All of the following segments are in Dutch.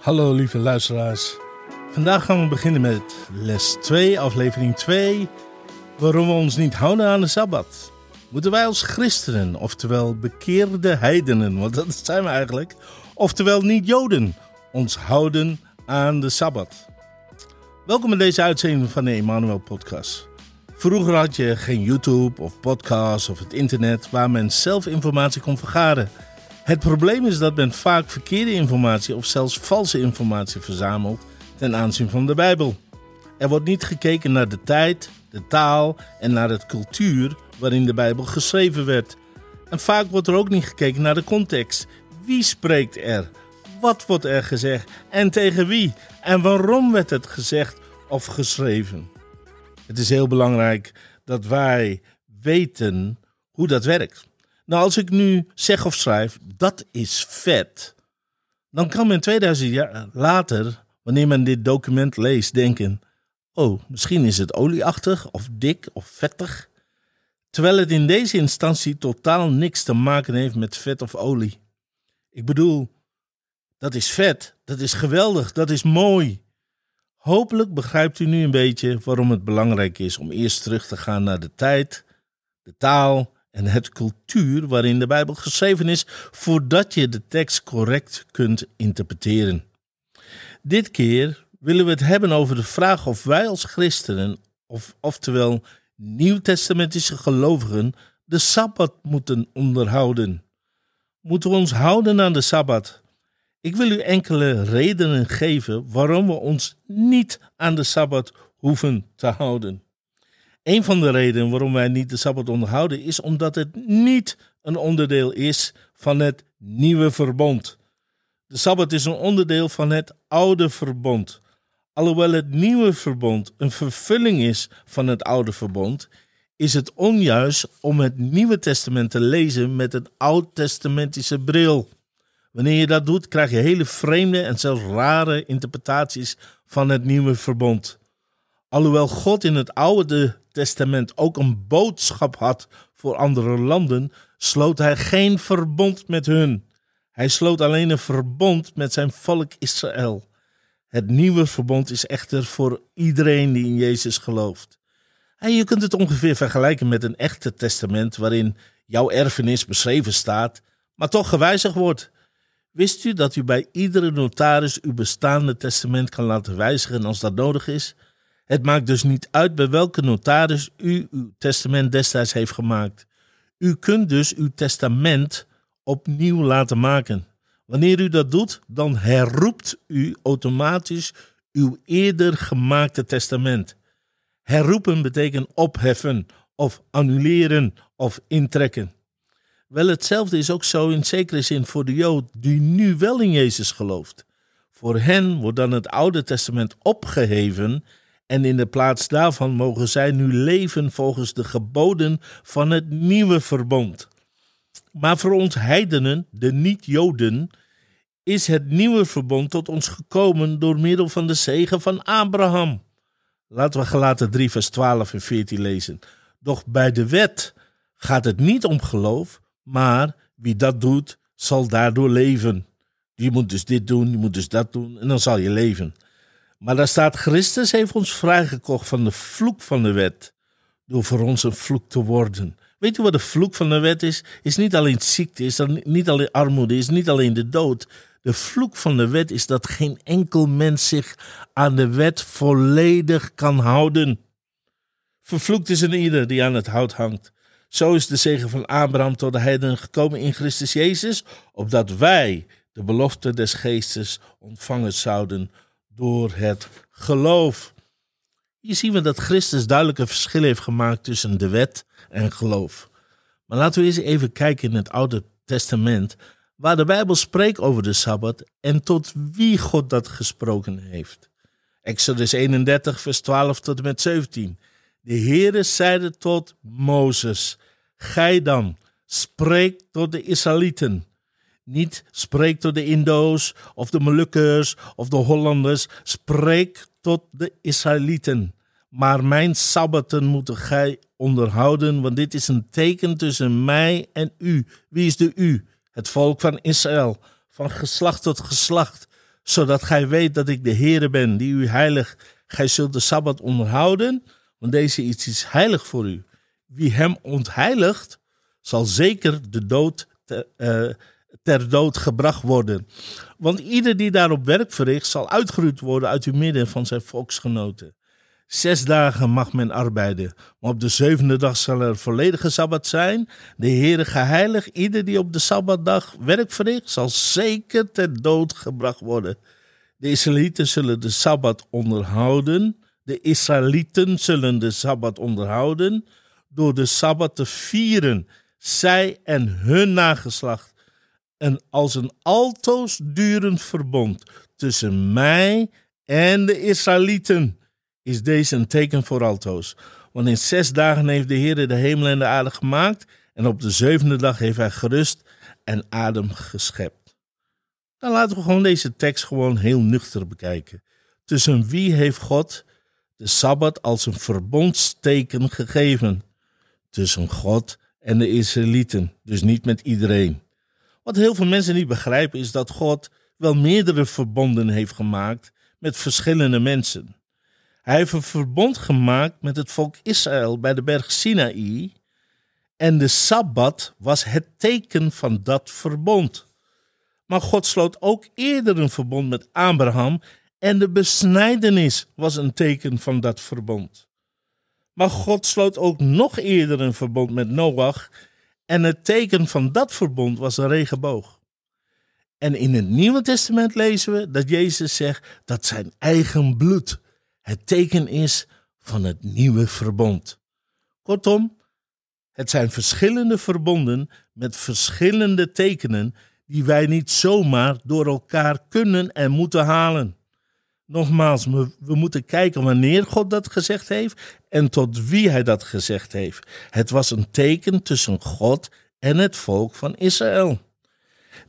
Hallo lieve luisteraars. Vandaag gaan we beginnen met les 2, aflevering 2. Waarom we ons niet houden aan de Sabbat. Moeten wij als christenen, oftewel bekeerde heidenen, want dat zijn we eigenlijk, oftewel niet-joden, ons houden aan de Sabbat? Welkom bij deze uitzending van de Emmanuel Podcast. Vroeger had je geen YouTube of podcast of het internet waar men zelf informatie kon vergaren. Het probleem is dat men vaak verkeerde informatie of zelfs valse informatie verzamelt ten aanzien van de Bijbel. Er wordt niet gekeken naar de tijd, de taal en naar de cultuur waarin de Bijbel geschreven werd. En vaak wordt er ook niet gekeken naar de context. Wie spreekt er? Wat wordt er gezegd? En tegen wie? En waarom werd het gezegd of geschreven? Het is heel belangrijk dat wij weten hoe dat werkt. Nou, als ik nu zeg of schrijf, dat is vet, dan kan men 2000 jaar later, wanneer men dit document leest, denken: oh, misschien is het olieachtig of dik of vettig. Terwijl het in deze instantie totaal niks te maken heeft met vet of olie. Ik bedoel, dat is vet, dat is geweldig, dat is mooi. Hopelijk begrijpt u nu een beetje waarom het belangrijk is om eerst terug te gaan naar de tijd, de taal en het cultuur waarin de Bijbel geschreven is, voordat je de tekst correct kunt interpreteren. Dit keer willen we het hebben over de vraag of wij als christenen, of, oftewel nieuwtestamentische gelovigen, de Sabbat moeten onderhouden. Moeten we ons houden aan de Sabbat? Ik wil u enkele redenen geven waarom we ons niet aan de Sabbat hoeven te houden. Een van de redenen waarom wij niet de Sabbat onderhouden is omdat het niet een onderdeel is van het nieuwe verbond. De Sabbat is een onderdeel van het oude verbond. Alhoewel het nieuwe verbond een vervulling is van het oude verbond, is het onjuist om het Nieuwe Testament te lezen met een oud-testamentische bril. Wanneer je dat doet, krijg je hele vreemde en zelfs rare interpretaties van het nieuwe verbond. Alhoewel God in het Oude Testament ook een boodschap had voor andere landen, sloot hij geen verbond met hun. Hij sloot alleen een verbond met zijn volk Israël. Het nieuwe verbond is echter voor iedereen die in Jezus gelooft. En je kunt het ongeveer vergelijken met een echte testament waarin jouw erfenis beschreven staat, maar toch gewijzigd wordt. Wist u dat u bij iedere notaris uw bestaande testament kan laten wijzigen als dat nodig is? Het maakt dus niet uit bij welke notaris u uw testament destijds heeft gemaakt. U kunt dus uw testament opnieuw laten maken. Wanneer u dat doet, dan herroept u automatisch uw eerder gemaakte testament. Herroepen betekent opheffen of annuleren of intrekken. Wel hetzelfde is ook zo in zekere zin voor de Jood die nu wel in Jezus gelooft. Voor hen wordt dan het Oude Testament opgeheven en in de plaats daarvan mogen zij nu leven volgens de geboden van het nieuwe verbond. Maar voor ons heidenen, de niet-Joden, is het nieuwe verbond tot ons gekomen door middel van de zegen van Abraham. Laten we gelaten 3 vers 12 en 14 lezen. Doch bij de wet gaat het niet om geloof, maar wie dat doet, zal daardoor leven. Je moet dus dit doen, je moet dus dat doen en dan zal je leven. Maar daar staat, Christus heeft ons vrijgekocht van de vloek van de wet, door voor ons een vloek te worden. Weet u wat de vloek van de wet is? Is niet alleen ziekte, is niet alleen armoede, is niet alleen de dood. De vloek van de wet is dat geen enkel mens zich aan de wet volledig kan houden. Vervloekt is een ieder die aan het hout hangt. Zo is de zegen van Abraham tot de heidenen gekomen in Christus Jezus, opdat wij de belofte des geestes ontvangen zouden door het geloof. Hier zien we dat Christus duidelijk een verschil heeft gemaakt tussen de wet en geloof. Maar laten we eens even kijken in het Oude Testament, waar de Bijbel spreekt over de Sabbat en tot wie God dat gesproken heeft. Exodus 31, vers 12 tot en met 17. De Heere zeide tot Mozes, Gij dan, spreek tot de Israëlieten niet spreek tot de Indo's of de Molukkers of de Hollanders. Spreek tot de Israëlieten. Maar mijn sabbaten moeten gij onderhouden, want dit is een teken tussen mij en u. Wie is de u? Het volk van Israël, van geslacht tot geslacht. zodat gij weet dat ik de Heere ben, die u heilig. Gij zult de Sabbat onderhouden, want deze iets is heilig voor u. Wie hem ontheiligt, zal zeker de dood ter, uh, ter dood gebracht worden. Want ieder die daarop werk verricht, zal uitgeroeid worden uit uw midden van zijn volksgenoten. Zes dagen mag men arbeiden, maar op de zevende dag zal er volledige Sabbat zijn. De Heere geheilig, ieder die op de Sabbatdag werk verricht, zal zeker ter dood gebracht worden. De Israëlieten zullen de Sabbat onderhouden. De Israëlieten zullen de Sabbat onderhouden door de Sabbat te vieren, zij en hun nageslacht. En als een altoos durend verbond tussen mij en de Israëlieten is deze een teken voor altoos. Want in zes dagen heeft de Heer de hemel en de aarde gemaakt. En op de zevende dag heeft hij gerust en adem geschept. Dan laten we gewoon deze tekst gewoon heel nuchter bekijken. Tussen wie heeft God de Sabbat als een verbondsteken gegeven? Tussen God en de Israëlieten, dus niet met iedereen. Wat heel veel mensen niet begrijpen is dat God wel meerdere verbonden heeft gemaakt met verschillende mensen. Hij heeft een verbond gemaakt met het volk Israël bij de berg Sinaï. En de Sabbat was het teken van dat verbond. Maar God sloot ook eerder een verbond met Abraham en de besnijdenis was een teken van dat verbond. Maar God sloot ook nog eerder een verbond met Noach en het teken van dat verbond was een regenboog. En in het Nieuwe Testament lezen we dat Jezus zegt dat zijn eigen bloed het teken is van het nieuwe verbond. Kortom, het zijn verschillende verbonden met verschillende tekenen die wij niet zomaar door elkaar kunnen en moeten halen. Nogmaals, we, moeten kijken wanneer God dat gezegd heeft en tot wie hij dat gezegd heeft. Het was een teken tussen God en het volk van Israël.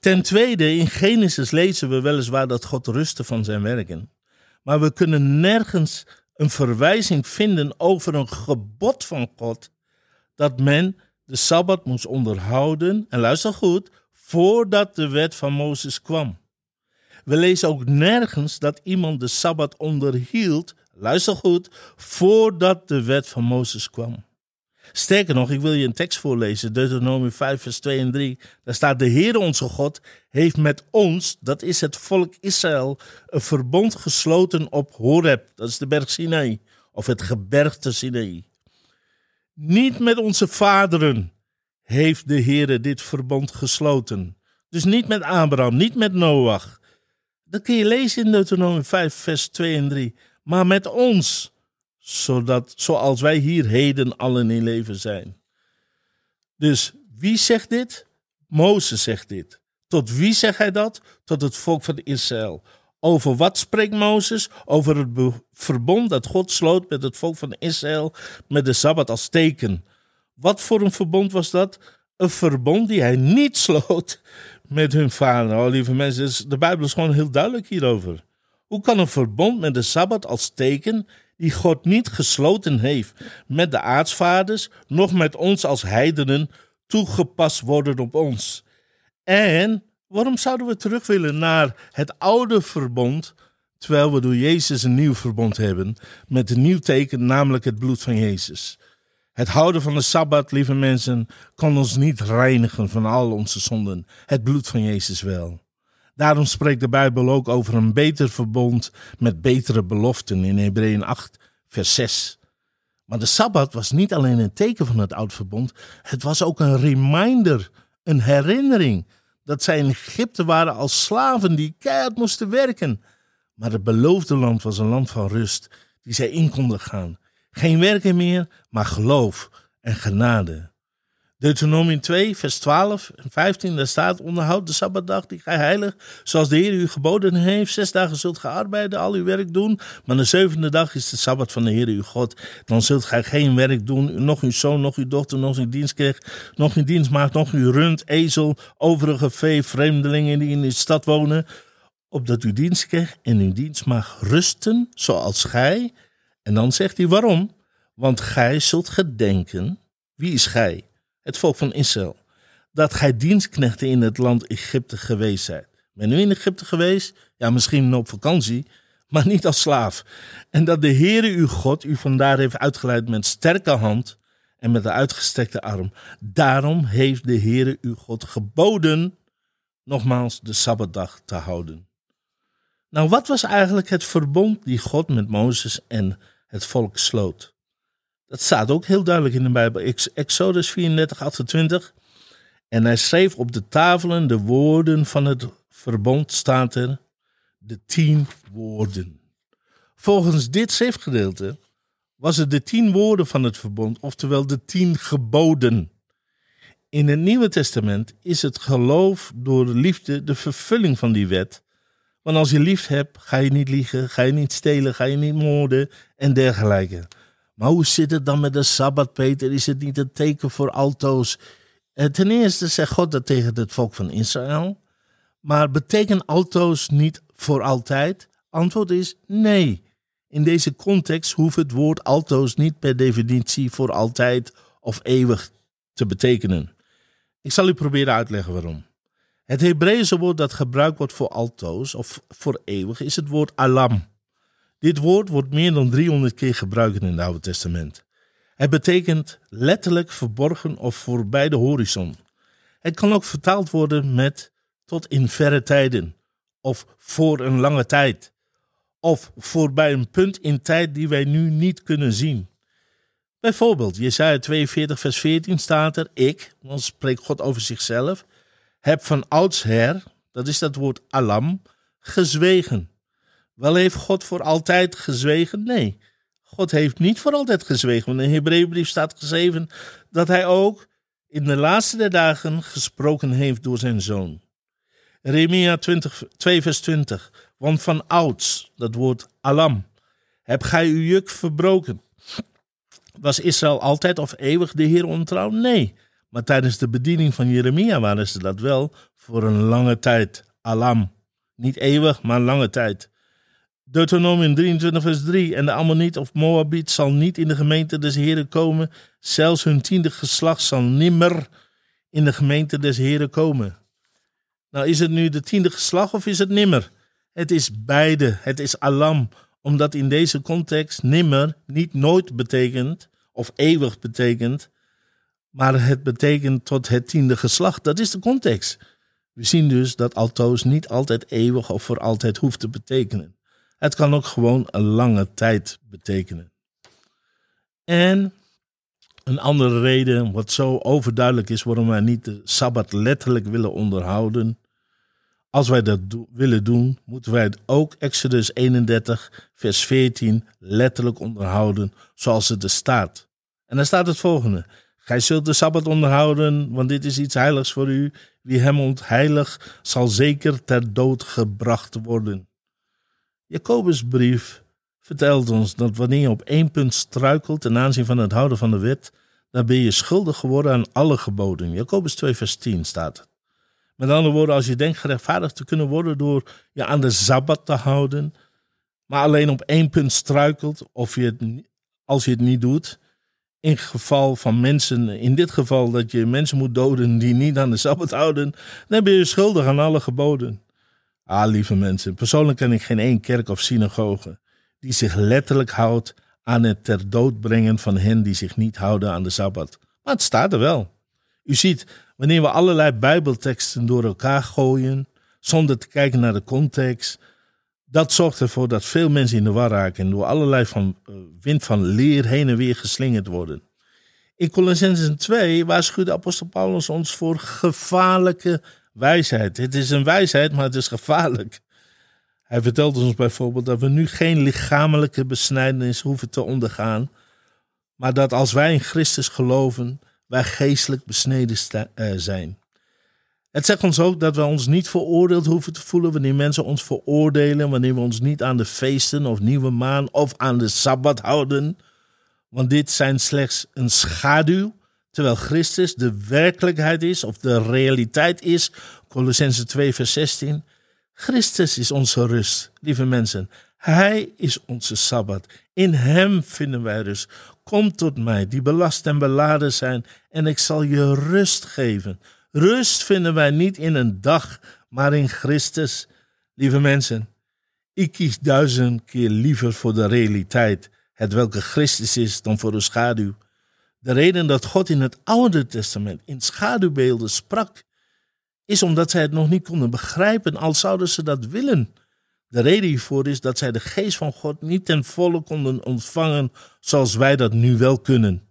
Ten tweede, in Genesis lezen we weliswaar dat God rustte van zijn werken. Maar we kunnen nergens een verwijzing vinden over een gebod van God dat men de Sabbat moest onderhouden, en luister goed, voordat de wet van Mozes kwam. We lezen ook nergens dat iemand de Sabbat onderhield, luister goed, voordat de wet van Mozes kwam. Sterker nog, ik wil je een tekst voorlezen, Deuteronomie 5, vers 2 en 3. Daar staat: De Heer onze God heeft met ons, dat is het volk Israël, een verbond gesloten op Horeb, dat is de berg Sinai, of het gebergte Sinai. Niet met onze vaderen heeft de Heer dit verbond gesloten. Dus niet met Abraham, niet met Noach. Dat kun je lezen in Deuteronomie 5, vers 2 en 3. Maar met ons zodat, zoals wij hier heden allen in leven zijn. Dus wie zegt dit? Mozes zegt dit. Tot wie zegt hij dat? Tot het volk van Israël. Over wat spreekt Mozes? Over het verbond dat God sloot met het volk van Israël met de Sabbat als teken. Wat voor een verbond was dat? Een verbond die hij niet sloot met hun vader. Oh, lieve mensen, de Bijbel is gewoon heel duidelijk hierover. Hoe kan een verbond met de Sabbat als teken die God niet gesloten heeft met de aartsvaders, nog met ons als heidenen, toegepast worden op ons. En waarom zouden we terug willen naar het oude verbond, terwijl we door Jezus een nieuw verbond hebben, met een nieuw teken, namelijk het bloed van Jezus? Het houden van de Sabbat, lieve mensen, kan ons niet reinigen van al onze zonden. Het bloed van Jezus wel. Daarom spreekt de Bijbel ook over een beter verbond met betere beloften in Hebreeën 8, vers 6. Maar de Sabbat was niet alleen een teken van het oud verbond, het was ook een reminder, een herinnering dat zij in Egypte waren als slaven die keihard moesten werken. Maar het beloofde land was een land van rust, die zij in konden gaan. Geen werken meer, maar geloof en genade. Deuteronomium 2, vers 12 en 15, daar staat: Onderhoud de Sabbatdag, die gij heilig, zoals de Heer u geboden heeft. Zes dagen zult gij arbeiden, al uw werk doen. Maar de zevende dag is de Sabbat van de Heer uw God. Dan zult gij geen werk doen, nog uw zoon, nog uw dochter, nog uw dienstknecht, nog uw dienstmaagd, nog uw rund, ezel, overige vee, vreemdelingen die in de stad wonen. Opdat uw dienstknecht en uw dienstmaagd rusten, zoals gij. En dan zegt hij waarom? Want gij zult gedenken, wie is gij? het volk van Israël, dat gij dienstknechten in het land Egypte geweest zijt. Ben u in Egypte geweest? Ja, misschien op vakantie, maar niet als slaaf. En dat de Heere uw God u vandaar heeft uitgeleid met sterke hand en met de uitgestrekte arm. Daarom heeft de Heere uw God geboden, nogmaals, de Sabbatdag te houden. Nou, wat was eigenlijk het verbond die God met Mozes en het volk sloot? Dat staat ook heel duidelijk in de Bijbel. Exodus 34, 28. En hij schreef op de tafelen de woorden van het verbond, staat er, de tien woorden. Volgens dit schriftgedeelte was het de tien woorden van het verbond, oftewel de tien geboden. In het Nieuwe Testament is het geloof door de liefde de vervulling van die wet. Want als je lief hebt, ga je niet liegen, ga je niet stelen, ga je niet moorden en dergelijke. Maar hoe zit het dan met de Sabbat, Peter? Is het niet een teken voor altoos? Eh, ten eerste zegt God dat tegen het volk van Israël. Maar betekent altoos niet voor altijd? Antwoord is nee. In deze context hoeft het woord altoos niet per definitie voor altijd of eeuwig te betekenen. Ik zal u proberen uitleggen waarom. Het Hebreeuwse woord dat gebruikt wordt voor altoos of voor eeuwig is het woord alam. Dit woord wordt meer dan 300 keer gebruikt in het Oude Testament. Het betekent letterlijk verborgen of voorbij de horizon. Het kan ook vertaald worden met tot in verre tijden of voor een lange tijd of voorbij een punt in tijd die wij nu niet kunnen zien. Bijvoorbeeld, Jesaja 42 vers 14 staat er, ik, dan spreekt God over zichzelf, heb van oudsher, dat is dat woord alam, gezwegen. Wel heeft God voor altijd gezwegen? Nee. God heeft niet voor altijd gezwegen. Want in de Hebreeënbrief staat geschreven dat hij ook in de laatste der dagen gesproken heeft door zijn zoon. Remia 20, 2 vers 20. Want van ouds, dat woord alam, heb gij uw juk verbroken. Was Israël altijd of eeuwig de Heer ontrouw? Nee. Maar tijdens de bediening van Jeremia waren ze dat wel voor een lange tijd. Alam. Niet eeuwig, maar lange tijd. Deuteronomium 23 vers 3. En de Ammoniet of Moabiet zal niet in de gemeente des Heren komen. Zelfs hun tiende geslacht zal nimmer in de gemeente des Heren komen. Nou, is het nu de tiende geslacht of is het nimmer? Het is beide. Het is alam. Omdat in deze context nimmer niet nooit betekent of eeuwig betekent. Maar het betekent tot het tiende geslacht. Dat is de context. We zien dus dat altoos niet altijd eeuwig of voor altijd hoeft te betekenen. Het kan ook gewoon een lange tijd betekenen. En een andere reden, wat zo overduidelijk is waarom wij niet de Sabbat letterlijk willen onderhouden. Als wij dat willen doen, moeten wij ook Exodus 31, vers 14 letterlijk onderhouden, zoals het er staat. En dan staat het volgende. Gij zult de Sabbat onderhouden, want dit is iets heiligs voor u. Wie hem ontheilig, zal zeker ter dood gebracht worden. Jacobusbrief vertelt ons dat wanneer je op één punt struikelt ten aanzien van het houden van de wet, dan ben je schuldig geworden aan alle geboden. Jacobus 2 vers 10 staat Met andere woorden, als je denkt gerechtvaardigd te kunnen worden door je aan de Sabbat te houden, maar alleen op één punt struikelt, of je het, als je het niet doet, in geval van mensen, in dit geval dat je mensen moet doden die niet aan de Sabbat houden, dan ben je schuldig aan alle geboden. Ah, lieve mensen, persoonlijk ken ik geen één kerk of synagoge die zich letterlijk houdt aan het ter dood brengen van hen die zich niet houden aan de Sabbat. Maar het staat er wel. U ziet, wanneer we allerlei Bijbelteksten door elkaar gooien, zonder te kijken naar de context, dat zorgt ervoor dat veel mensen in de war raken en door allerlei van, van leer heen en weer geslingerd worden. In Colossensen 2 waarschuwt de apostel Paulus ons voor gevaarlijke wijsheid. Het is een wijsheid, maar het is gevaarlijk. Hij vertelt ons bijvoorbeeld dat we nu geen lichamelijke besnijdenis hoeven te ondergaan, maar dat als wij in Christus geloven, wij geestelijk besneden eh, zijn. Het zegt ons ook dat we ons niet veroordeeld hoeven te voelen wanneer mensen ons veroordelen, wanneer we ons niet aan de feesten of nieuwe maan of aan de sabbat houden. Want dit zijn slechts een schaduw terwijl Christus de werkelijkheid is of de realiteit is. Colossense 2, vers 16. Christus is onze rust, lieve mensen. Hij is onze sabbat. In Hem vinden wij rust. Kom tot mij, die belast en beladen zijn, en ik zal je rust geven. Rust vinden wij niet in een dag maar in Christus. Lieve mensen, ik kies duizend keer liever voor de realiteit, het welke Christus is, dan voor de schaduw. De reden dat God in het Oude Testament in schaduwbeelden sprak, is omdat zij het nog niet konden begrijpen, al zouden ze dat willen. De reden hiervoor is dat zij de geest van God niet ten volle konden ontvangen zoals wij dat nu wel kunnen.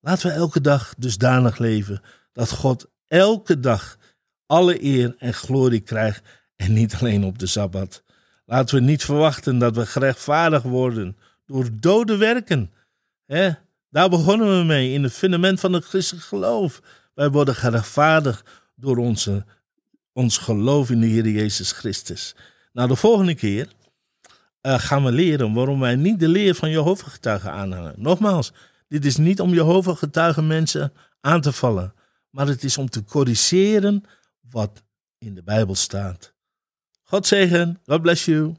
Laten we elke dag dusdanig leven dat God elke dag alle eer en glorie krijgt en niet alleen op de Sabbat. Laten we niet verwachten dat we gerechtvaardigd worden door dode werken. Daar begonnen we mee in het fundament van het christelijk geloof. Wij worden gerechtvaardigd door onze, ons geloof in de Heer Jezus Christus. Nou, de volgende keer uh, gaan we leren waarom wij niet de leer van Jehovah getuigen aanhangen. Nogmaals, dit is niet om Jehovah getuigen mensen aan te vallen, maar het is om te corrigeren wat in de Bijbel staat. God zegen, God bless you.